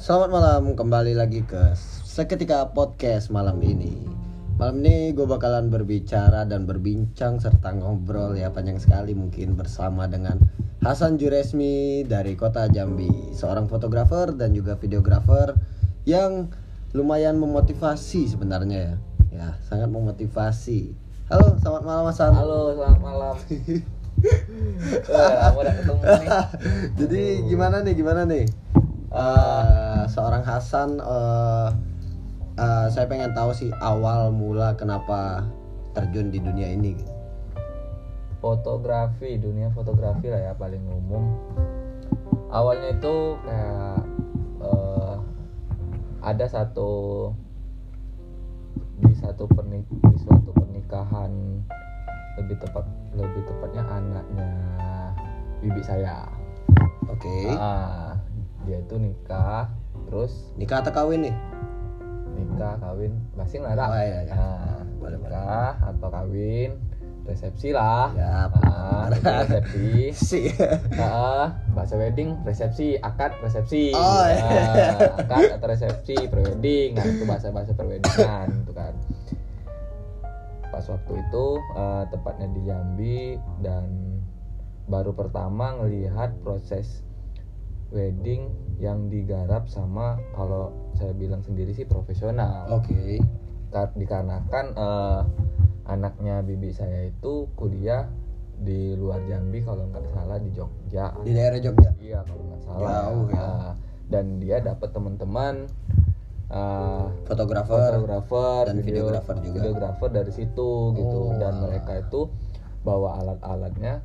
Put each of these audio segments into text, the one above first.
Selamat malam, kembali lagi ke Seketika Podcast malam ini Malam ini gue bakalan berbicara dan berbincang serta ngobrol ya panjang sekali mungkin bersama dengan Hasan Juresmi dari kota Jambi Seorang fotografer dan juga videografer yang lumayan memotivasi sebenarnya ya Ya, sangat memotivasi Halo, selamat malam Hasan Halo, selamat malam. Wah, udah ketemu nih. Jadi gimana nih, gimana nih? Eh, seorang Hasan, eh, eh, saya pengen tahu sih awal mula kenapa terjun di dunia ini. Fotografi, dunia fotografi lah ya paling umum. Awalnya itu kayak eh, ada satu di satu pernik di suatu pernikahan lebih tepat lebih tepatnya anaknya bibi saya. Oke. Ah, dia itu nikah terus Nikah atau kawin nih? nikah kawin masing lah Kak. Oh, iya, iya. Nah, Boleh, boleh. nikah atau kawin resepsi lah Ya, nah, resepsi Si. nah, bahasa wedding resepsi akad resepsi Oh, iya. Nah, akad atau resepsi prewedding nah itu bahasa bahasa perweddingan itu kan pas waktu itu eh, tepatnya di Jambi dan baru pertama ngelihat proses wedding yang digarap sama kalau saya bilang sendiri sih profesional Oke. Kar- dikarenakan eh, anaknya bibi saya itu kuliah di luar Jambi kalau nggak salah di Jogja Di daerah Jogja. iya kalau nggak salah Jauh ya. Nah, dan dia dapat teman-teman eh, Fotografer. fotografer dan video- videografer juga. videografer dari situ gitu Oh, dan alah. mereka itu bawa alat-alatnya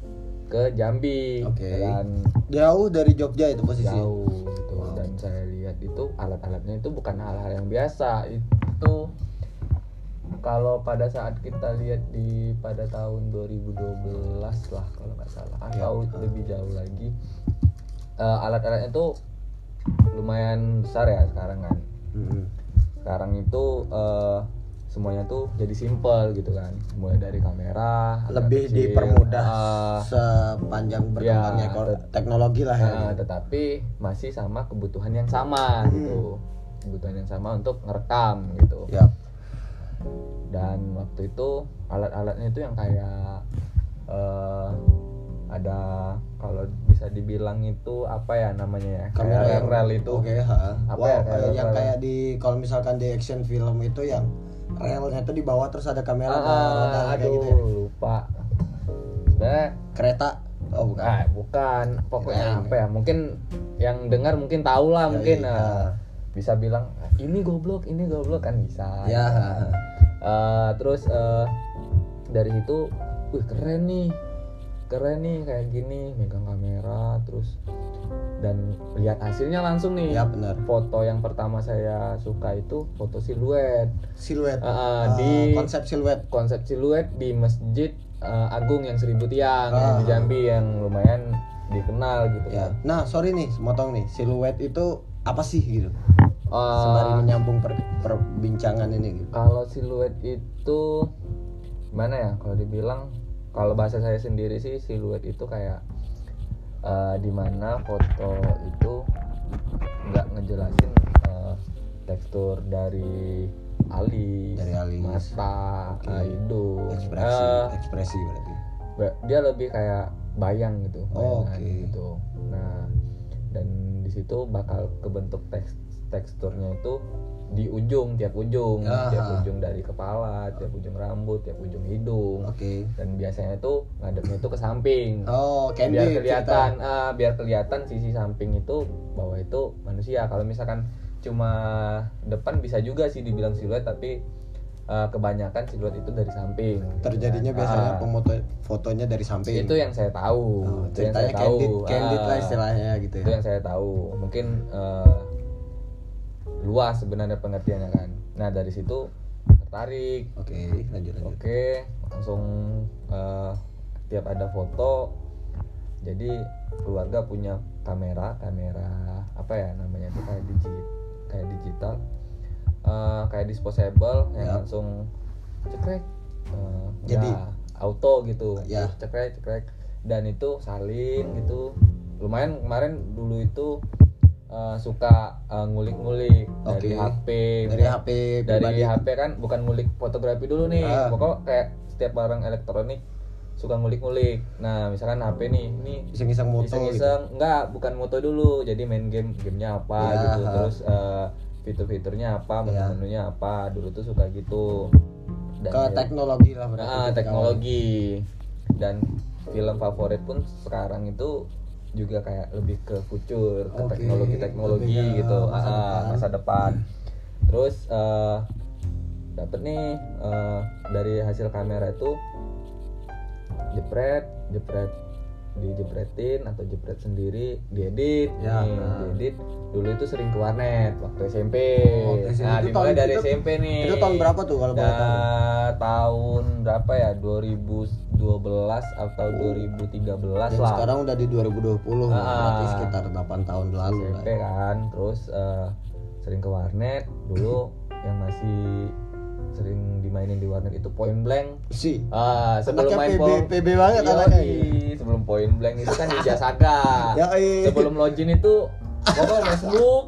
ke Jambi Oke. dan Jauh dari Jogja itu posisi. jauh gitu Wow. dan saya lihat itu alat-alatnya itu bukan hal-hal yang biasa itu kalau pada saat kita lihat di pada tahun 2012 lah kalau nggak salah atau lebih jauh lagi eh, alat-alatnya itu lumayan besar ya sekarang kan Mm-mm. sekarang itu eh, semuanya tuh jadi simple gitu kan mulai dari kamera Lebih kecil, dipermudah eh, sepanjang berkembangnya ya, ko- tet- teknologi lah ya. Nah, tetapi masih sama kebutuhan yang sama gitu kebutuhan yang sama untuk ngerekam gitu Ya. dan waktu itu alat-alatnya itu yang kayak eh ada kalau bisa dibilang itu apa ya namanya ya kamera yang rel itu ha. Apa wow ya, kayak kayak yang rel. kayak di kalau misalkan di action film itu yang relnya itu di bawah terus ada kamera Ah, dan roda kayak aduh gitu ya. lupa sebenarnya kereta oh bukan ah, bukan pokoknya Kirain. apa ya mungkin yang dengar mungkin tahu lah Ya, mungkin iya. nah, bisa bilang ini goblok ini goblok kan bisa ya. Eh, terus eh, dari situ wih keren nih keren nih kayak gini megang kamera terus dan lihat hasilnya langsung nih. Ya benar. Foto yang pertama saya suka itu foto siluet. Siluet. Ah, di konsep siluet. konsep siluet di masjid eh, agung yang seribu tiang yang di Jambi yang lumayan dikenal gitu ya. kan. nah sorry nih motong nih. Siluet itu apa sih gitu? Eh, sembari menyambung per- perbincangan ini gitu. Kalau siluet itu gimana ya? Kalau dibilang kalau bahasa saya sendiri sih siluet itu kayak eh, di mana foto itu nggak ngejelasin eh, tekstur dari alis, Dari alis. mata, Oke. eh, hidung, ekspresi Eh, ekspresi berarti dia lebih kayak bayang gitu, Oh, oke. gitu. Nah, dan di situ bakal kebentuk teks teksturnya itu di ujung tiap ujung, Aha. tiap ujung dari kepala, tiap ujung rambut, tiap ujung hidung. oke Dan biasanya itu ngadepnya itu ke samping. oh candy biar kelihatan ah, biar kelihatan sisi samping itu bahwa itu manusia. Kalau misalkan cuma depan bisa juga sih dibilang siluet tapi ah, kebanyakan siluet itu dari samping. gitu terjadinya kan. biasanya Ah. pemoto fotonya dari samping itu yang saya tahu Oh, itu yang ceritanya saya tahu candid candid Ah, lah istilahnya gitu itu ya yang saya tahu mungkin eh, luas sebenarnya pengertiannya kan. Nah dari situ tertarik. Oke lanjut lanjut. Oke langsung eh, tiap ada foto jadi keluarga punya kamera kamera apa ya namanya itu kayak digit kayak digital Eh, kayak disposable yang Ya. langsung cekrek Eh, Jadi- udah auto gitu. Ya. cekrek cekrek. Dan itu salin gitu. Lumayan kemarin dulu itu eh, suka eh, ngulik-ngulik dari Oke. HP Dari HP dari pribadi. HP kan bukan ngulik fotografi dulu nih Ah. pokok kayak setiap barang elektronik suka ngulik-ngulik nah misalkan HP nih ini Iseng-iseng moto gitu. iseng-iseng enggak bukan moto dulu jadi main game gamenya apa Ya, gitu terus eh, fitur-fiturnya apa Ya. menu-menunya apa dulu tuh suka gitu Dan Ke ya- teknologi lah berarti. Ah, teknologi dan film favorit pun sekarang itu juga kayak lebih ke future ke Oke, teknologi-teknologi lebih ke gitu masa Ah, depan. masa depan terus eh dapet nih eh, dari hasil kamera itu jepret jepret dijepretin atau jepret sendiri diedit Ya. nih diedit dulu itu sering ke warnet waktu SMP Oh, waktu SMP. nah Itu dimulai tahun- dari itu- SMP nih Itu tahun berapa tuh kalau boleh tahu? Nah, tahun berapa ya 2012 atau 2013 Dan lah sekarang udah di 2020 Ah. berarti sekitar 8 tahun lalu lah. SMP kan terus eh, sering ke warnet dulu yang masih sering dimainin di warnet itu point blank Si. ah sebelum Anaknya main PB point PB banget Yoi, anaknya. sebelum point blank itu kan Ninja Saga Yoi. sebelum login itu pokoknya Facebook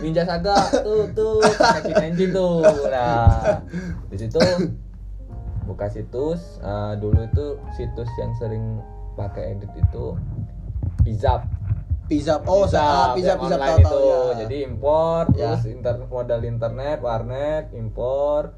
Ninja Saga tuh tuh cheat engine tuh nah di situ buka situs eh, dulu itu situs yang sering pakai edit itu Pizzap Pizza oh sa- ah, pizza yang pizza tahu tahu itu ya. jadi impor Ya. terus internet modal internet warnet impor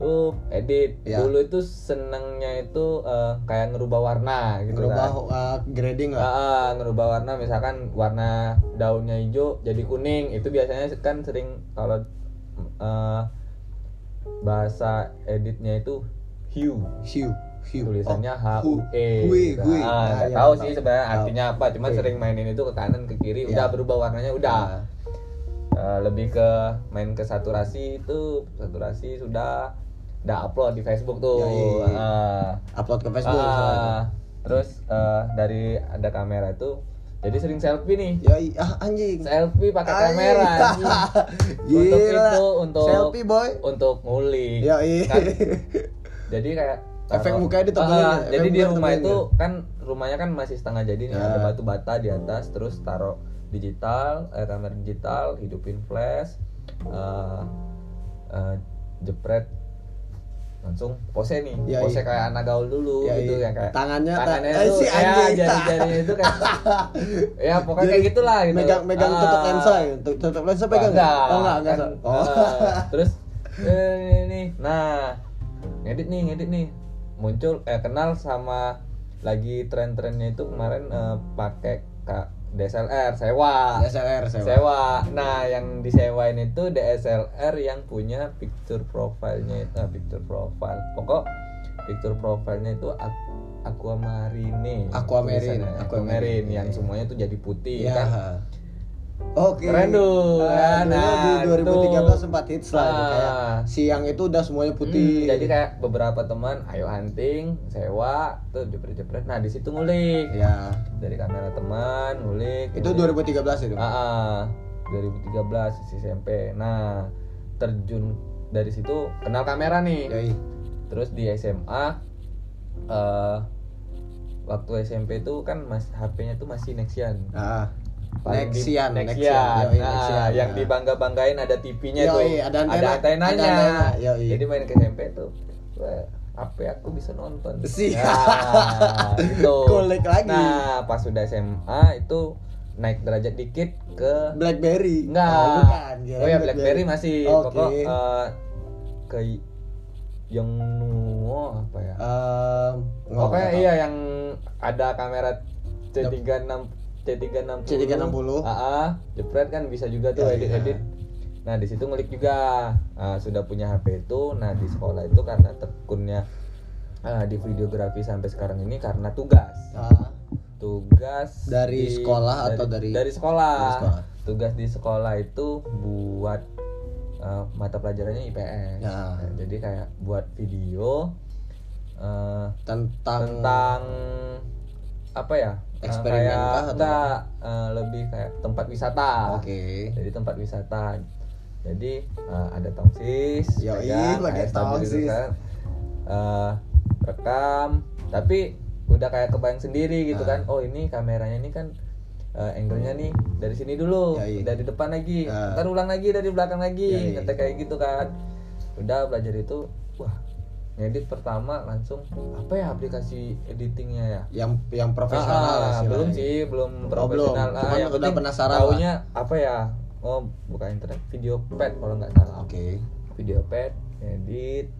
tuh edit Ya. dulu itu senengnya itu eh, kayak ngerubah warna gitu Ngerubah kan uh, grading lah. Ah, ngerubah warna misalkan warna daunnya hijau jadi kuning itu biasanya kan sering kalau eh, bahasa editnya itu hue Hue, hue. tulisannya H Oh, U E Hui, gitu. hui. Ah, Ah, nggak iya, tahu tahu. sih sebenarnya Tahu. artinya apa cuma Hui. sering mainin itu ke kanan ke kiri Iya. udah berubah warnanya udah Nah, Eh, lebih ke main ke saturasi itu saturasi sudah udah upload di Facebook tuh Yoi. Ah. upload ke Facebook. Misalnya. terus eh, dari ada kamera itu jadi sering selfie nih Yoi, ah anjing. selfie pakai kamera anjing. untuk itu untuk selfie boy. untuk ngulik Yoi. Kan, jadi kayak Efek mukanya ditebelin Ah, ya, efek jadi di rumah itu ya. kan rumahnya kan masih setengah jadi nih Ya. ada batu bata di atas terus taruh digital eh, kamera digital hidupin flash eh, eh, jepret langsung pose nih Ya, pose iya. kayak anak gaul dulu Ya, gitu iya. yang kayak Tangannya ta- tangannya eh, tuh si ya jari-jarinya itu kayak ya pokoknya kayak Jadi, gitulah gitu Megang megang Ah. tutup lensa ya. Tu- Tutup lensa pegang nggak? Enggak. Oh enggak, enggak. Kan, Sa- Oh. eh, terus eh, ini, ini. Nah, ngedit nih, ngedit nih. Muncul eh kenal sama lagi tren-trennya itu kemarin eh, pakai Kak DSLR sewa. DSLR sewa. Sewa. Nah, yang disewain itu DSLR yang punya picture profile-nya itu, eh, picture profile. Pokok picture profile-nya itu aquamarine. Aquamarine, aquamarine. Aquamarine yang semuanya tuh jadi putih Iya. kan. Oke. Keren tuh, Nah, Nah, di 2013 itu. sempat hits lah itu Ah. kayak siang itu udah semuanya Hmm, putih. jadi kayak beberapa teman ayo hunting, sewa, tuh jepret-jepret. Nah, di situ ngulik. ya. Dari kamera teman, ngulik. Itu ngulik. 2013 itu. Ah, ah, 2013 sisi SMP. Nah, terjun dari situ kenal kamera nih. Yoi. Terus di SMA eh waktu SMP itu kan mas HP-nya tuh masih Nexian. Ah. Nexian, Nexian. Nexian. Yoi, Nah, Nexian. yang Nah. dibangga-banggain ada TV-nya tuh. Ada antena. Ada antenanya. Ada antena. Jadi main ke SMP tuh. HP aku bisa nonton. Siap. Nah, gitu. Kulik lagi. Nah, pas sudah SMA itu naik derajat dikit ke Blackberry. enggak. Oh, bukan. kirain oh ya BlackBerry masih Oke. pokok eh, ke yang nuo apa ya? Nggak Pokoknya iya yang ada kamera C36 C360 C360. Ah, ah, jepret kan bisa juga tuh Ya, edit-edit. iya. Nah, di situ ngulik juga. Nah, sudah punya HP itu. Nah, di sekolah itu karena tekunnya ah, di videografi sampai sekarang ini karena tugas. Ah, Tugas Dari sekolah atau dari- dari sekolah. dari sekolah. Tugas di sekolah itu buat eh, mata pelajarannya IPS. Ya. Nah, jadi kayak buat video eh, tentang tentang apa ya Eksperimen kayak kah atau enggak eh, lebih kayak tempat wisata Oke. jadi tempat wisata jadi eh, ada tongsis pakai kayak sambil tongsis. gitu kan. Eh, rekam tapi udah kayak kebayang sendiri gitu Ah. kan oh ini kameranya ini kan eh, angle-nya nih dari sini dulu Yoi. dari depan lagi Ah. ntar ulang lagi dari belakang lagi Yoi. kayak gitu kan udah belajar itu wah ngedit pertama langsung apa ya aplikasi editingnya ya? Yang yang profesional Ah, lah belum istilahnya. sih belum Oh, profesional. belum. Ah, Cuman yang udah penasaran taunya apa ya? Oh bukan internet video pad kalau nggak salah. Oke. Video pad edit.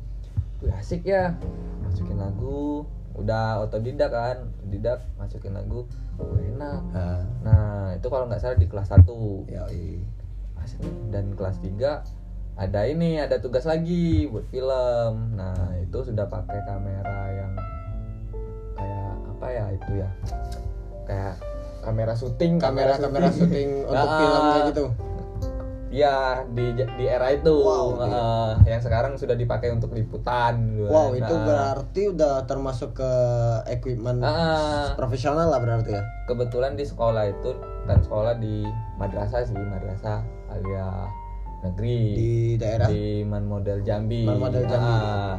Wih, asik ya. Masukin lagu udah otodidak kan? Otodidak masukin lagu oh, enak. Nah, nah itu kalau nggak salah di kelas 1 yoi. asik. Nih. dan kelas 3 ada ini ada tugas lagi buat film. Nah itu sudah pakai kamera yang kayak apa ya itu ya? Kayak kamera syuting kamera kamera syuting. untuk Nah, film kayak gitu. Ya di di era itu. Wow, oke. eh, yang sekarang sudah dipakai untuk liputan. gitu wow kan. itu Nah, berarti udah termasuk ke equipment ah, profesional lah berarti ya? Kebetulan di sekolah itu kan sekolah di madrasah sih madrasah alia negeri di daerah? di Man Model Jambi. Man Model Jambi. Ah,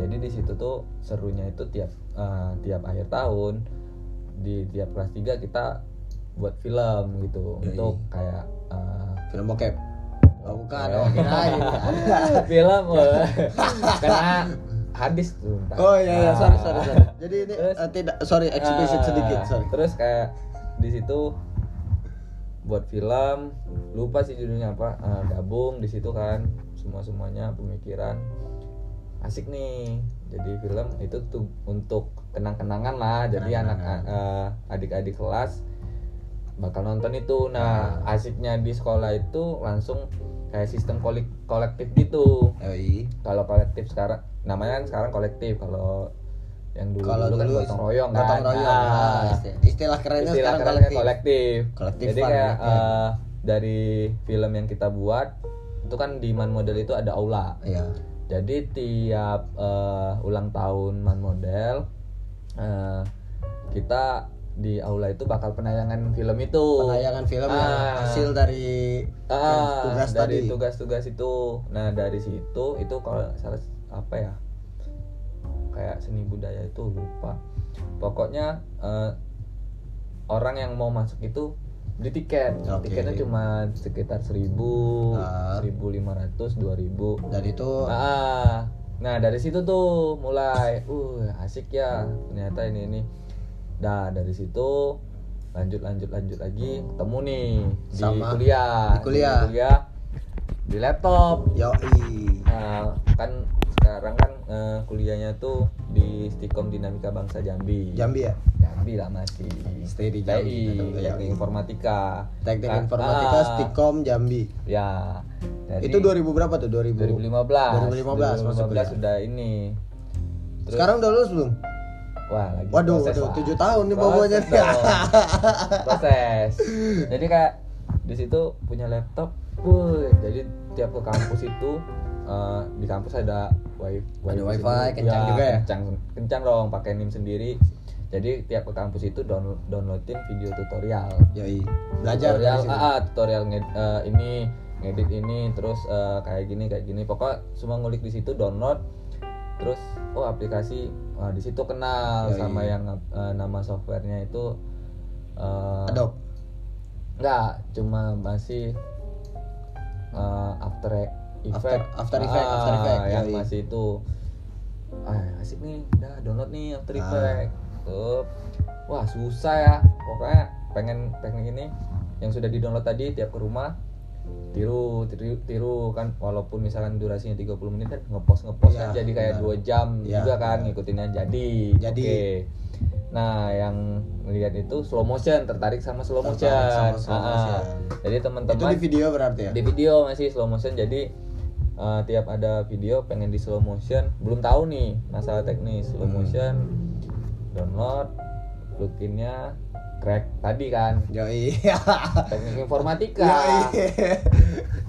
jadi di situ tuh serunya itu tiap eh, tiap akhir tahun di tiap kelas 3 kita buat film gitu. Yoi. untuk kayak eh, film bokep. Oh bukan. Eh. oh kirain. Film karena hadis tuh. Oh iya iya. Sorry sorry sorry. Jadi ini Terus- eh, tidak sorry eksplisit ah, sedikit sorry. terus kayak di situ buat film. Lupa sih judulnya apa. Ah, gabung di situ kan. Semua semuanya pemikiran. Asik nih. Jadi film itu tuh untuk kenang-kenangan lah. Jadi anak eh, adik-adik kelas bakal nonton itu. Nah asiknya di sekolah itu langsung kayak sistem kolek- kolektif gitu. Kalau kolektif sekarang namanya kan sekarang kolektif. Kalau yang dulu kalau dulu, kan dulu gotong royong kan gotong royong Ah, ah, istilah, istilah kerennya istilah sekarang kerennya kolektif kolektif. Kolektif jadi kayak ya. eh, dari film yang kita buat itu kan di man model itu ada aula Iya. jadi tiap eh, ulang tahun man model eh, kita di aula itu bakal penayangan film itu penayangan film yang Ah. hasil dari Ah, tugas dari tadi tugas-tugas itu. Nah, dari situ itu kalau salah apa ya? Kayak seni budaya itu lupa. Pokoknya eh, orang yang mau masuk itu beli tiket. Oke. Tiketnya cuma sekitar 1000, Ah. 1500, 2000. dan itu Ah, nah dari situ tuh mulai, uh asik ya ternyata ini ini. Nah dari situ lanjut lanjut lanjut lagi ketemu nih di Sama- kuliah, di kuliah. di laptop. yoi Nah, kan sekarang kan eh, kuliahnya tuh di Stikom Dinamika Bangsa Jambi. Jambi ya Jambi lah masih. Stay di Jambi, TI, ya. Teknik Informatika. teknik Kan- informatika ah, Stikom Jambi Ya. Jadi, itu 2000 berapa tuh 2000 2015 2015 masuk kuliah. sudah ini Terus- sekarang udah lulus belum wah lagi waduh proses waduh. 7 tahun nih dong. proses jadi kayak di situ punya laptop wuh, jadi tiap ke kampus itu eh, di kampus ada wifi Ada wifi, sendiri. kencang juga ya? kencang kencang dong pakai nim sendiri. Jadi tiap ke kampus itu download downloadin video tutorial. Yoi. Belajar tutorial ah, ah, tutorial nged- eh, ini ngedit ini terus eh, kayak gini kayak gini. Pokok semua ngulik di situ download. Terus oh aplikasi wah, di situ kenal Yoi. sama yang eh, nama softwarenya itu eh, Adobe? Enggak cuma masih eh, After Effect. After Effect, Ah, After Effect, yang yoi. masih itu. Ah asik nih. Udah download nih After Ah. Effect. Tuh wah susah ya. Pokoknya pengen pengen ini. Yang sudah di download tadi tiap ke rumah tiru tiru tiru. Kan walaupun misalkan durasinya 30 menit kan ngepost ngepost Ya, kan jadi kayak dua jam Ya, juga kan ngikutinnya jadi Jadi. Oke. nah yang melihat itu slow motion tertarik sama slow motion, Tertarik sama slow Ah, ah. motion. jadi itu teman-teman di video berarti ya? Di video masih slow motion. Jadi eh, tiap ada video pengen di slow motion belum tahu nih masalah teknis. Slow Hmm. motion download pluginnya crack tadi kan. Yoi. Teknik informatika. Yoi.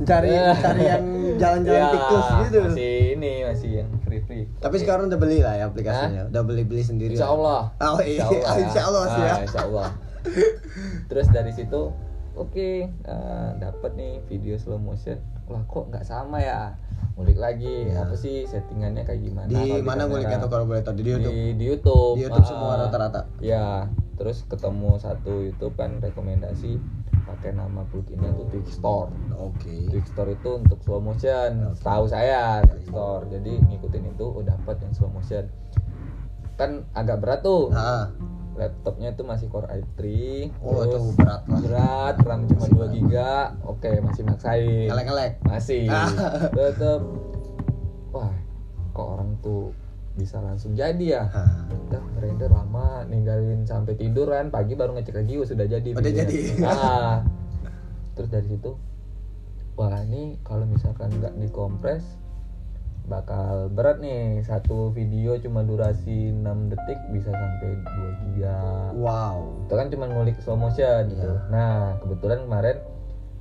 Cari cari yang jalan-jalan Ya, tikus gitu. masih ini masih yang free free tapi sekarang udah beli lah ya aplikasinya. Udah beli beli sendiri Insya lah. Allah. Oh, iya. Insya Allah sih ya. Ah, Insya Allah. Terus dari situ oke eh, dapat nih video slow motion lah kok nggak sama ya? Ngulik lagi Ya. apa sih settingannya kayak gimana? Di mana nguliknya tuh kalau boleh tahu? Di YouTube. di, di YouTube. Di YouTube Ah, semua rata-rata. ya terus ketemu satu YouTube kan rekomendasi pakai nama pluginnya tuh Twixtor Oke. Twixtor itu untuk slow motion. Tahu saya Twixtor jadi ngikutin itu udah dapat yang slow motion. Kan agak berat tuh. Ah, laptopnya itu masih Core i3 oh itu berat lah. berat RAM cuma 2 giga. Oke masih maksain Ngelek-ngelek. masih. Tetep. Wah kok orang tuh bisa langsung jadi ya? Ah, udah render lama ninggalin sampai tidur kan pagi baru ngecek lagi sudah jadi Udah jadi. ah. Terus dari situ wah ini kalau misalkan nggak dikompres bakal berat nih satu video cuma durasi 6 detik bisa sampai 2 giga Wow. itu kan cuma ngulik slow motion gitu. Iya. Nah, kebetulan kemarin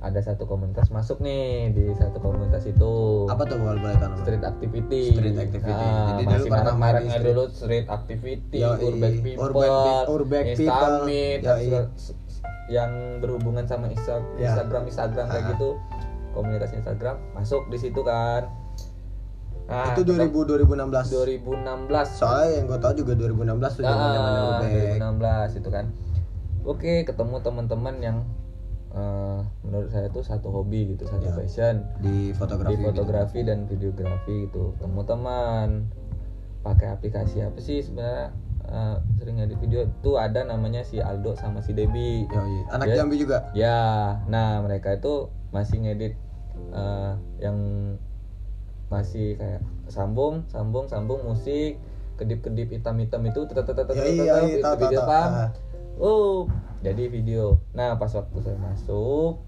ada satu komunitas masuk nih di satu komunitas itu. Apa tuh kalau boleh tahu? Street activity. Street activity. Nah, Jadi dulu pernah main street. dulu street activity, Yoi. urban people, Urban urban people. Yang berhubungan sama Insta- Ya. Instagram Instagram kayak gitu. Komunitas Instagram masuk di situ kan. Nah, itu 2000 2016. 2016 Soalnya yang gue tahu juga 2016 tuh zaman Ah, Urbeck. 2016 itu kan oke ketemu teman-teman yang eh, menurut saya tuh satu hobi gitu satu Ya. passion di fotografi. di fotografi dan videografi gitu ketemu teman pakai aplikasi apa sih sebenarnya eh, sering edit video tuh ada namanya si Aldo sama si Debi Gitu. Yoi. Anak Ya. Jambi juga. ya nah mereka itu masih ngedit eh, yang masih kayak sambung sambung sambung musik kedip-kedip hitam-hitam itu tetap tetap tetap Ya, iya, iya, Ah. oh jadi video nah pas waktu saya masuk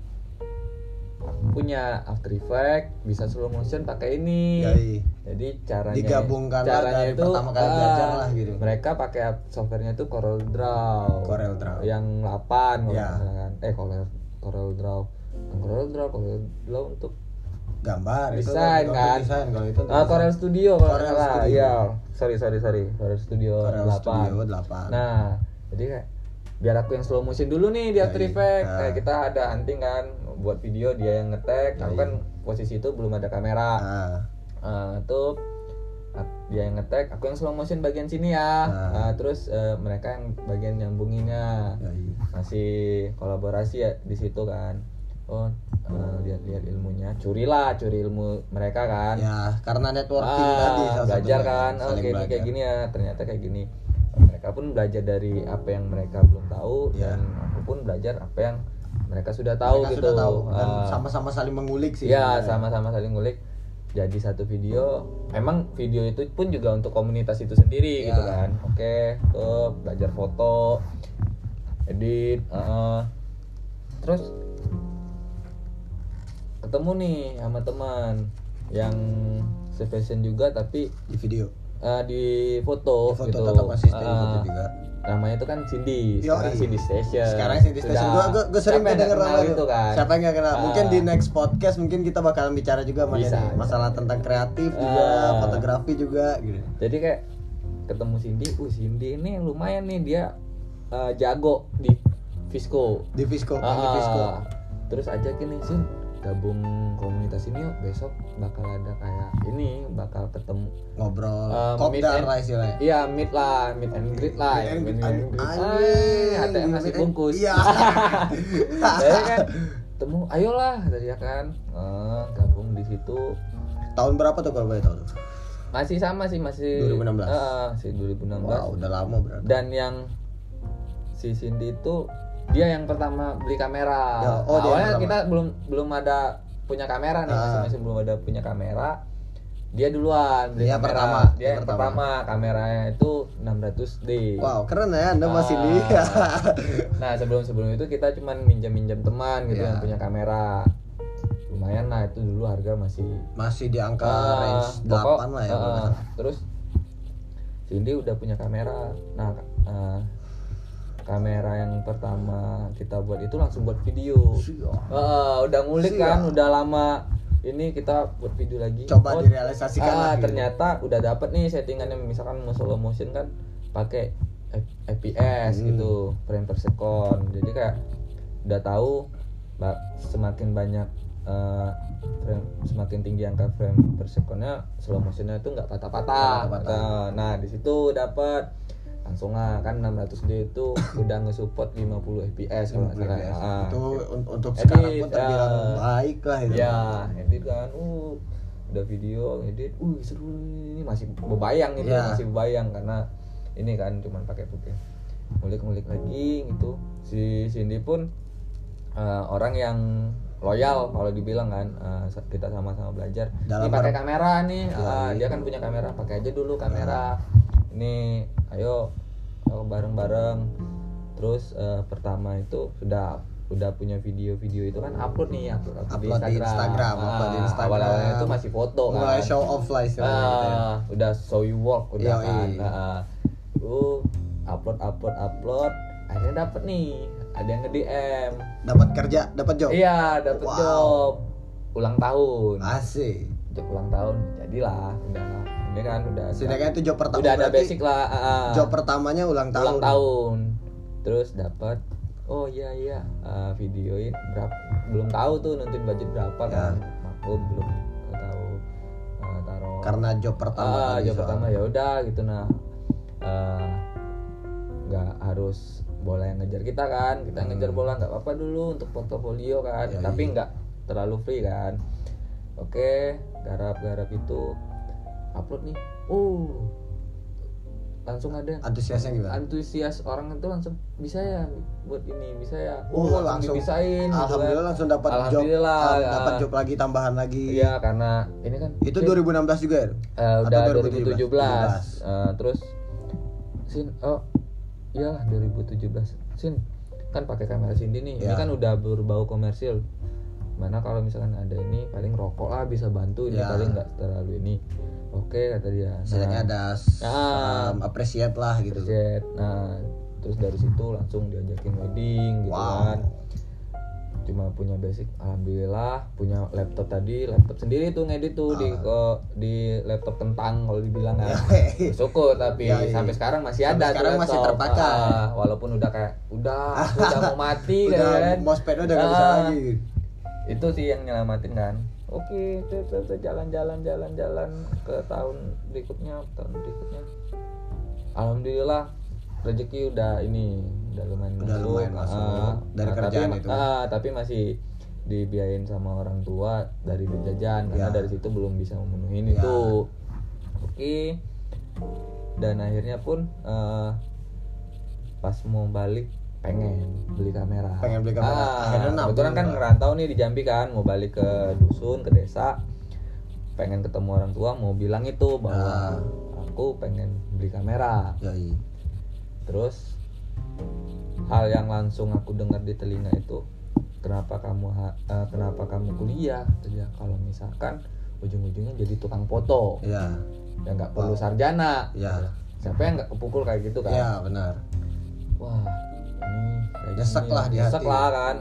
punya After Effects bisa slow motion pakai ini Yoi. jadi caranya Digabungkan caranya dari itu pertama kali ah, belajar lah gitu. mereka pakai softwarenya itu Corel Draw Corel Draw. yang 8 kalau Ya. nggak salah kan eh Corel Corel Draw Corel Draw Corel Draw untuk Gambar itu Desain, untuk kan? Desain kalau itu. untuk ah desain. Corel Studio kalau Corel salah Studio. iya sorry sorry sorry Corel Studio Corel 8 Studio 8. nah jadi kayak biar aku yang slow motion dulu nih di Ya, After iya. Effects Ah. kayak kita ada hunting kan buat video dia yang ngetek Ya, aku iya. kan posisi itu belum ada kamera Ah, Ah, tuh dia yang ngetek aku yang slow motion bagian sini ya Ah. Ah, terus eh, mereka yang bagian nyambunginnya yoi. masih kolaborasi ya di situ kan oh eh, lihat-lihat ilmunya curilah curi ilmu mereka kan Ya, karena networking Ah, tadi salah belajar kan oh saling kayak, belajar. kayak gini ya ternyata kayak gini mereka pun belajar dari apa yang mereka belum tahu Ya. dan aku pun belajar apa yang mereka sudah tahu Mereka gitu sudah tahu dan Ah. sama-sama saling mengulik sih. Ya sama-sama saling ngulik jadi satu video. Memang video itu pun juga untuk komunitas itu sendiri Ya. gitu kan. Oke, tuh belajar foto, edit, heeh. terus ketemu nih sama teman yang sepassion juga tapi di video. eh, di foto, Di foto gitu. tetap masih stay di Ah, foto juga. namanya itu kan Cindy, sekarang Cindy Station. Sekarang sih di station gua, gua, gua sering kedenger nama itu. kan. Siapa yang gak kenal? Mungkin Ah. di next podcast mungkin kita bakalan bicara juga sama Bisa, ini. bisa. masalah tentang kreatif juga, Ah. fotografi juga gitu. jadi kayak ketemu Cindy, uh Cindy ini lumayan nih dia uh, jago di Visco. Di Visco, Ah, di Visco. Terus ajakin nih Sin gabung komunitas ini yuk besok bakal ada kayak ini bakal ketemu Ngobrol, uh, meet kopdar lah istilahnya. Iya meet lah, meet and greet lah, Meet and greet. and greet. Anjing, Ay, ATM nasi meet and- bungkus. Iya. Saya kan temu, ayolah tadi ya kan, Eh, gabung di situ Tahun berapa tuh kalau boleh tahu tuh? masih sama sih masih 2016. Eh, sih 2016 Wow, udah lama berarti. dan yang si Cindy itu dia yang pertama beli kamera. Ya, oh, Awalnya kita belum belum ada punya kamera nih, masih, Ah. masih belum ada punya kamera. Dia duluan beli Dia kamera. pertama, Dia yang pertama. pertama. Kameranya itu 600D. Wow, keren ya Anda masih di. Ah. nah, sebelum sebelum itu kita cuman minjam-minjam teman gitu Ya. yang punya kamera. Lumayan lah itu dulu harga masih masih di angka Ah, range pokok, 8 lah ya. salah. terus Cindy udah punya kamera nah ah, kamera yang pertama kita buat itu langsung buat video. Ah, udah ngulik Siap. kan udah lama ini kita buat video lagi Coba Oh, direalisasikan ah, lah gitu. ternyata udah dapet nih settingannya misalkan mau slow motion kan pakai FPS Hmm. gitu frame per second jadi kayak udah tahu semakin banyak eh, frame semakin tinggi angka frame per secondnya slow motionnya itu nggak patah-patah nah, nah di situ dapat langsung lah kan 600D itu udah nge-support 50 fps kalau nggak salah. FPS. Ah. itu un- untuk Edit, sekarang pun terbilang ya. baik lah itu ya edit kan uh udah video edit uh seru ini masih bebayang itu Ya. masih bebayang karena ini kan cuman pakai putih ngulik-ngulik lagi gitu si Cindy pun eh, orang yang loyal kalau dibilang kan sa- kita sama-sama belajar Dalam ini pakai kamera nih Ya, iya. dia kan punya kamera pakai aja dulu kamera ini ayo ayo bareng-bareng. Terus eh, pertama itu sudah udah punya video-video itu kan upload nih upload, upload di Instagram, upload di Ah, Instagram. awal-awalnya itu masih foto kan. mulai show off lah istilahnya gitu ya. Ah, udah show you work udah Yoi. kan. Ah, uh, upload upload upload. Akhirnya dapet nih ada yang nge DM dapat kerja dapat job? Iya dapet Wow. job. Ulang tahun. Asik. Job ulang tahun jadilah udah ini kan udah Sedangkan itu job pertama udah ada basic lah ah, ah. job pertamanya ulang tahun ulang tahun terus dapat oh iya iya ah, videoin berapa belum tahu tuh nentuin budget berapa Ya. kan maklum belum tahu ah, taruh karena job pertama tadi job soalnya. pertama ya udah gitu nah nggak harus bola yang ngejar kita kan kita Hmm. ngejar bola nggak apa-apa dulu untuk portofolio kan Ya, tapi iya. nggak terlalu free kan oke garap-garap itu upload nih. Uh langsung ada. Antusiasnya gimana? Antusias orang itu langsung bisa ya buat ini bisa ya. Oh, oh, langsung. langsung. dibisain gitu kan. alhamdulillah langsung dapat job ya. dapat job lagi tambahan lagi. Iya karena ini kan itu Sin, 2016 juga ya? Eh, udah Atau 2017, 2017? Eh, terus sin oh iyalah 2017 sin kan pakai kamera Cindy nih. Ini Ya. kan udah berbau komersil. Mana kalau misalkan ada ini paling rokok lah bisa bantu. Ini Ya. paling nggak terlalu ini oke kata dia Setidaknya ada s- Ah. um, appreciate lah gitu Terjet. Nah, terus dari situ langsung diajakin wedding gitu Wow. kan. Cuma punya basic, alhamdulillah punya laptop tadi, laptop sendiri tuh ngedit tuh di Ah. ke- di laptop kentang kalau dibilang kan. Syukur tapi Ya, iya. sampai sekarang masih Sampai ada tuh sekarang masih laptop. terpakai. Ah, walaupun udah kayak udah udah mau mati udah kan. mousepad udah nggak bisa lagi Itu sih yang nyelamatin kan. Oke, tuh, jalan-jalan jalan-jalan ke tahun berikutnya, tahun berikutnya. Alhamdulillah rezeki udah ini udah lumayan Udah masuk, lumayan masuk Ah, dari ah, kerjaan tapi, itu. ah, tapi masih dibiayain sama orang tua dari jajan karena Ya. dari situ belum bisa memenuhi Ya. itu. Oke. Dan akhirnya pun eh, pas mau balik pengen beli kamera. Pengen beli kamera. Ah, Akhirnya kebetulan kan ngerantau nih di Jambi kan, mau balik ke dusun, ke desa. Pengen ketemu orang tua, mau bilang itu bahwa Ah. aku pengen beli kamera. Yoi. Terus hal yang langsung aku dengar di telinga itu kenapa kamu eh, kenapa kamu kuliah Katanya, kalau misalkan ujung-ujungnya jadi tukang foto Iya. yang nggak perlu sarjana Iya. siapa yang nggak kepukul kayak gitu kan Iya, benar. wah ini kayak Nyesek gini lah ya. di Nyesek hati. lah kan.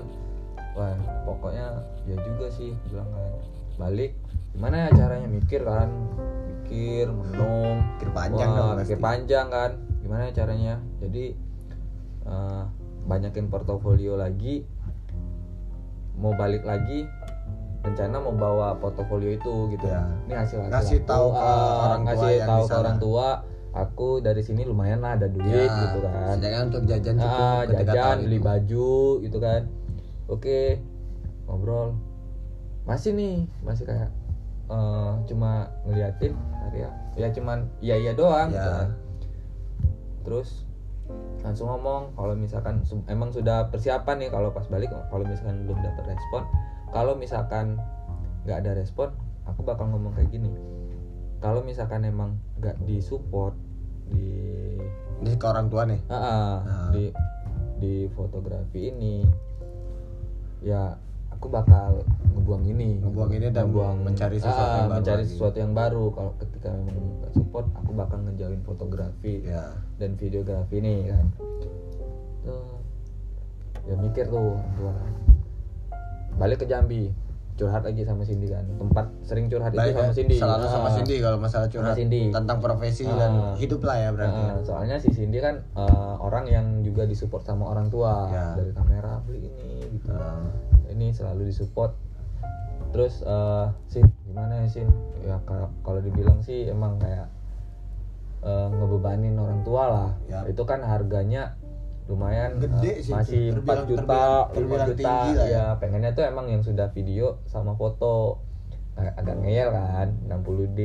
Wah pokoknya ya juga sih bilang kan. Balik gimana ya caranya? Mikir kan. Mikir menung Mikir panjang Wah, dong mikir pasti. panjang kan. Gimana ya caranya? Jadi eh, banyakin portofolio lagi. Mau balik lagi rencana mau bawa portofolio itu gitu. Ya. ini hasil hasil Ngasih tahu ke orang tua ngasih tahu ke orang tua aku dari sini lumayan lah ada duit Ya, gitu kan Sedangkan untuk jajan cukup ah, jajan beli itu. baju gitu kan oke ngobrol masih nih masih kayak eh, cuma ngeliatin karya ya cuman iya iya doang gitu Ya. kan. terus langsung ngomong kalau misalkan emang sudah persiapan nih kalau pas balik kalau misalkan belum dapat respon kalau misalkan nggak ada respon aku bakal ngomong kayak gini kalau misalkan emang nggak disupport di Ini ke orang tua nih. Ah, ah, Ah. di di fotografi ini ya aku bakal ngebuang ini Ngebuang ini dan mencari sesuatu Ah, yang baru mencari lagi. sesuatu yang baru kalau ketika memang nggak support aku bakal ngejauhin fotografi Ya. dan videografi ini kan tuh ya mikir tuh orang tua kan balik ke Jambi curhat lagi sama Cindy kan tempat sering curhat itu Baik, sama Cindy Selalu sama Ah. Cindy kalau masalah curhat Cindy. tentang profesi Ah. dan hidup lah ya berarti. Nah, soalnya si Cindy kan eh, orang yang juga disupport sama orang tua Ya. dari kamera beli ini gitu Nah, ini selalu disupport terus eh Sin gimana ya Sin ya ka- kalau dibilang sih emang kayak eh, ngebebanin orang tua lah Ya. itu kan harganya lumayan Gede eh, sih, masih terbilang- 4 juta terbilang- 5 terbilang juta. ya. ya pengennya tuh emang yang sudah video sama foto. Ag- agak ngeyel kan 60D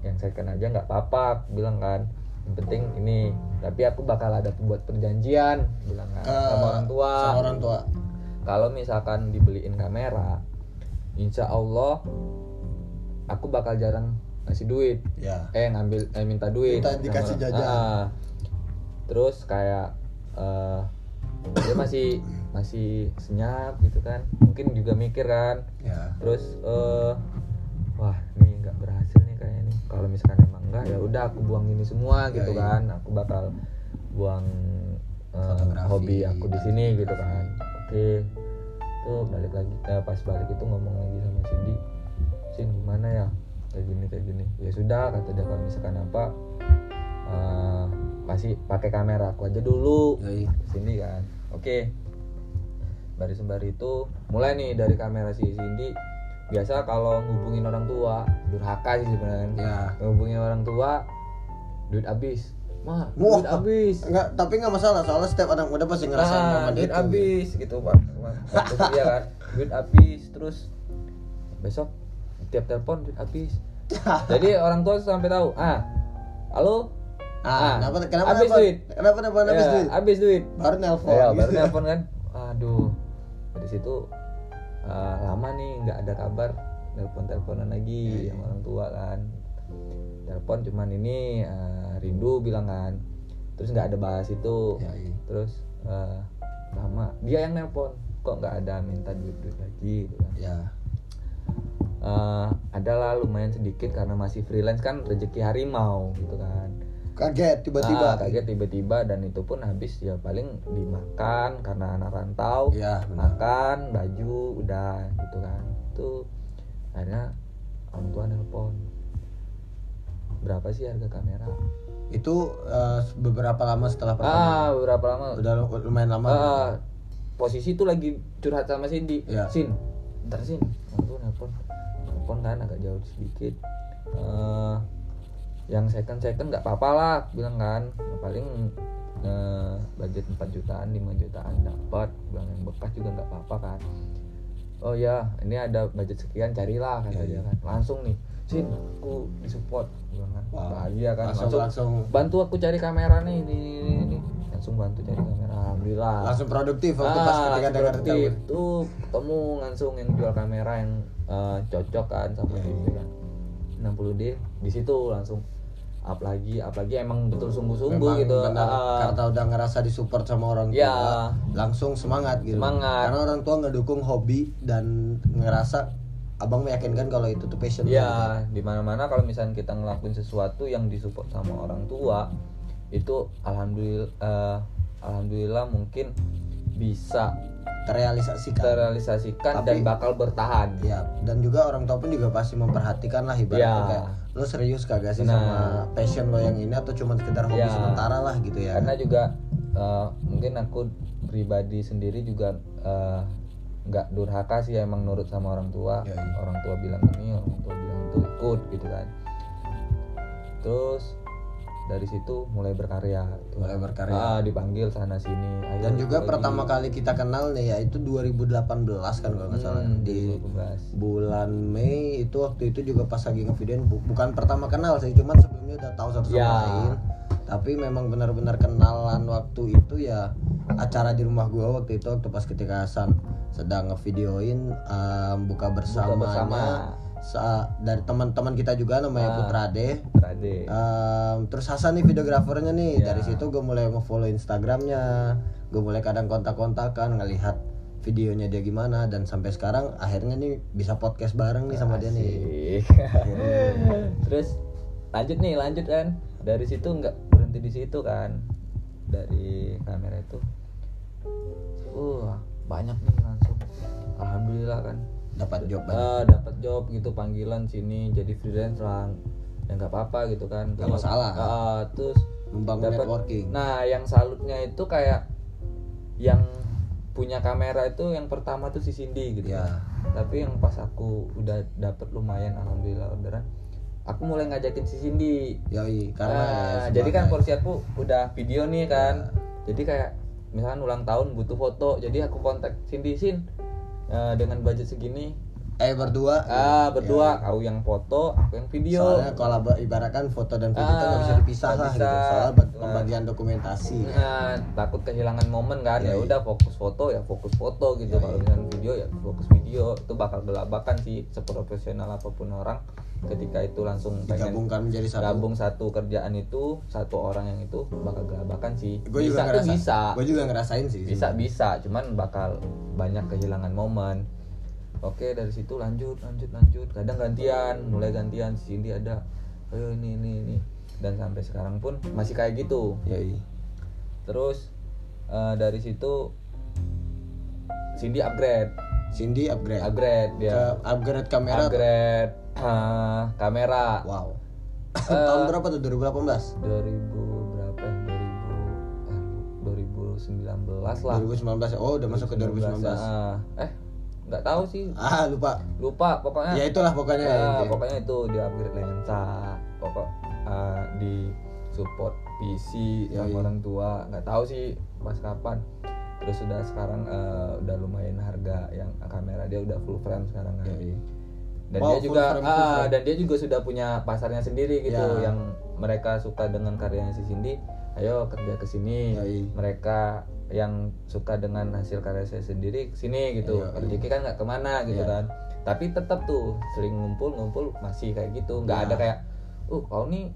yang second aja nggak apa-apa bilang kan. Yang penting ini. Tapi aku bakal ada buat perjanjian bilang kan Eh, sama orang tua. sama orang tua. Kalau misalkan dibeliin kamera insya Allah aku bakal jarang ngasih duit. Ya. Eh ngambil eh minta duit. Minta dikasih sama- jajan. Ah. terus kayak eh, dia masih masih senyap gitu kan. Mungkin juga mikir kan. Ya. Terus eh wah ini nggak berhasil nih kayaknya nih. Kalau misalkan emang enggak ya udah aku buang ini semua Ya, gitu iya. kan. Aku bakal buang Fotografi. hobi aku di sini gitu kan. Oke. Tuh balik lagi. Eh, pas balik itu ngomong lagi sama Cindy. Sin gimana ya? Kayak gini kayak gini. Ya sudah kata dia kalau misalkan apa eh, masih pakai kamera aku aja dulu. Yoi. Cindy kan. Oke. Bari sembari itu mulai nih dari kamera si Cindy. Biasa kalau ngubungin orang tua durhaka sih sebenarnya. Ya. Ngubungin orang tua duit habis. Mah duit habis. Enggak, tapi nggak masalah soalnya setiap anak muda pasti ngerasain nah, momen duit habis gitu pak. Kuliah kan. Duit habis terus besok tiap telepon duit habis. Jadi orang tua sampai tahu ah halo Ah, kenapa kenapa habis duit. Kenapa nelpon habis Ya, duit? habis duit. Baru nelpon. ya baru telepon kan. Aduh. Dari situ eh, lama nih nggak ada kabar. Telepon teleponan lagi Iya, sama orang tua kan. Telepon cuman ini eh, rindu bilang kan. Terus nggak ada bahas itu. Ya, iya. terus lama. Dia yang nelpon. Kok nggak ada minta duit duit lagi gitu kan. Ya. Eh, adalah lumayan sedikit karena masih freelance kan rezeki harimau gitu kan Kaget tiba-tiba. Ah, kaget tiba-tiba dan itu pun habis ya paling dimakan karena anak rantau benar. makan baju udah gitu kan itu akhirnya orang tua nelpon berapa sih harga kamera Itu eh, beberapa lama setelah pertama. ah berapa lama Udah lu- lumayan lama. Ah, posisi itu lagi curhat sama Cindy Iya. Sin ntar Sin orang tua nelpon nelpon kan agak jauh sedikit Eh, yang second second nggak apa-apa lah bilang kan. Paling eh, budget 4 jutaan 5 jutaan dapat. Bilang yang bekas juga nggak apa-apa kan. Oh ya ini ada budget sekian carilah kata Iya, dia kan. Langsung nih sin aku disupport bilang kan. Bahagia kan langsung- langsung. bantu aku cari kamera nih ini ini, ini, langsung bantu cari kamera alhamdulillah. Langsung produktif waktu pas Ah, ketika langsung dengar tuh ketemu langsung yang jual kamera yang eh, cocok kan sama Iya, gitu kan. 60D di situ langsung up lagi up lagi emang betul sungguh-sungguh Memang gitu benar, Ah, karena udah ngerasa disupport sama orang tua, Ya. langsung semangat gitu. Semangat. Karena orang tua ngedukung hobi dan ngerasa abang meyakinkan kalau itu tuh passion. ya di mana mana kalau misalnya kita ngelakuin sesuatu yang disupport sama orang tua itu alhamdulillah eh, alhamdulillah mungkin bisa terrealisasikan. terrealisasikan Tapi- dan bakal bertahan Ya, dan juga orang tua pun juga pasti memperhatikan lah ibaratnya Ya. kayak lo serius kagak sih Nah. sama passion lo yang ini atau cuma sekedar hobi Ya. sementara lah gitu ya. karena juga eh, mungkin aku pribadi sendiri juga eh, nggak durhaka sih emang nurut sama orang tua Ya, iya. orang tua bilang ini orang tua bilang itu ikut gitu kan terus dari situ mulai berkarya. Mulai berkarya. ah, dipanggil sana sini Ayo dan juga lagi. pertama kali kita kenal nih ya itu 2018 kan kalau nggak salah Hmm, di 2018. bulan Mei itu waktu itu juga pas lagi ngevideoin bu- bukan pertama kenal sih cuman sebelumnya udah tahu satu sama Ya. lain tapi memang benar-benar kenalan waktu itu ya acara di rumah gua waktu itu waktu pas ketika Hasan sedang ngevideoin um, buka bersamanya bersama. Sa- dari teman-teman kita juga namanya Ah. Putra Ade Rade Um, terus Hasan nih videografernya nih Ya. dari situ gue mulai nge-follow Instagramnya gue mulai kadang kontak-kontakan ngelihat videonya dia gimana dan sampai sekarang akhirnya nih bisa podcast bareng nih sama dia nih Asik. Terus lanjut nih, lanjut kan. Dari situ nggak berhenti di situ kan. Dari kamera itu. Uh, banyak nih langsung. Alhamdulillah kan. Dapat job. Ah, dapat job gitu panggilan sini jadi freelance lah. Ya nggak apa-apa gitu kan. Nggak masalah. Ah, terus membangun dapat- networking Nah, yang salutnya itu kayak yang punya kamera itu yang pertama tuh si Cindy gitu. Ya. Tapi yang pas aku udah dapet lumayan alhamdulillah orderan, aku mulai ngajakin si Cindy Yoi, karena Nah, ya, jadi kan porsi aku udah video nih kan jadi kayak misalkan ulang tahun butuh foto jadi aku kontak Cindy Sin eh, dengan budget segini. Eh berdua. Ah berdua. Aku yang foto aku yang video. Soalnya kalau ba- ibaratkan foto dan video itu nggak bisa Ah, dipisah lah gitu. bisa. soalnya ba- Nah. pembagian dokumentasi. Nah, takut kehilangan momen kan? Ya Iya, iya. udah fokus foto ya fokus foto gitu. Iya, kalau iya. misalnya video ya fokus video. Itu bakal gelabakan sih seprofesional apa pun orang ketika itu langsung digabungkan menjadi satu. gabung satu kerjaan itu satu orang yang itu bakal gelabakan sih. Gue bisa juga tuh ngerasa bisa. Gue juga ngerasain sih. Bisa bisa. Cuman bakal banyak kehilangan momen. Oke dari situ lanjut lanjut lanjut. Kadang gantian mulai gantian. Si Cindy ada ayo ini ini ini. Dan sampai sekarang pun masih kayak gitu. Yoi. terus eh, dari situ Cindy upgrade. Cindy upgrade. Upgrade ke dia upgrade kamera tuh. upgrade eh, kamera. Wow. Eh. tahun berapa tuh? 2018 2000 berapa ya? 2000 ah, 2019 lah. 2019 oh udah masuk ke 2019 ah. eh nggak tahu sih. Ah lupa. Lupa pokoknya. Ya itulah pokoknya Ya, intinya. pokoknya itu di upgrade lensa pokok eh, di support PC Yoi. sama orang tua. Nggak tahu sih pas kapan. Terus sudah sekarang eh, udah lumayan harga yang kamera dia udah full frame sekarang kan. Yoi. Dan dia juga ah, dan dia juga sudah punya pasarnya sendiri gitu Ya. yang mereka suka dengan karyanya si Cindy ayo kerja ke sini mereka yang suka dengan hasil karya saya sendiri sini gitu rezeki kan nggak ke mana gitu Ya. kan tapi tetap tuh sering ngumpul ngumpul masih kayak gitu nggak Ya. ada kayak uh kau nih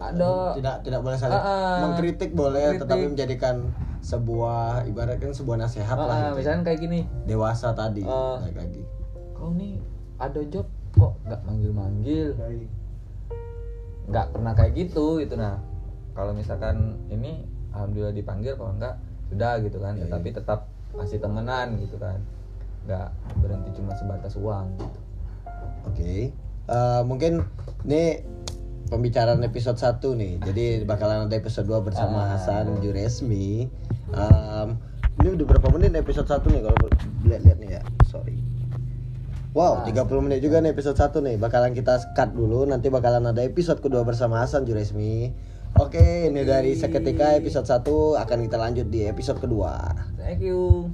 Ada. tidak tidak boleh saling Ah, ah. mengkritik boleh Mengkritik. tetapi menjadikan sebuah ibaratkan sebuah nasihat ah, lah ah, gitu. misalnya kayak gini dewasa tadi balik lagi kau nih ada job kok nggak manggil manggil nggak pernah kayak gitu gitu nah kalau misalkan ini alhamdulillah dipanggil kalau enggak sudah gitu kan Iya, iya. tapi tetap masih temenan gitu kan nggak berhenti cuma sebatas uang gitu. Oke. Eh, mungkin ini pembicaraan episode 1 nih. Jadi bakalan ada episode 2 bersama Ah. Hasan Juresmi. Em, ini udah berapa menit episode 1 nih kalau lihat-lihat nih ya. Sorry. Wow, Ah. 30 menit juga nih episode 1 nih. Bakalan kita cut dulu, nanti bakalan ada episode kedua bersama Hasan Juresmi. Oke, ini dari seketika episode 1 akan kita lanjut di episode kedua. thank you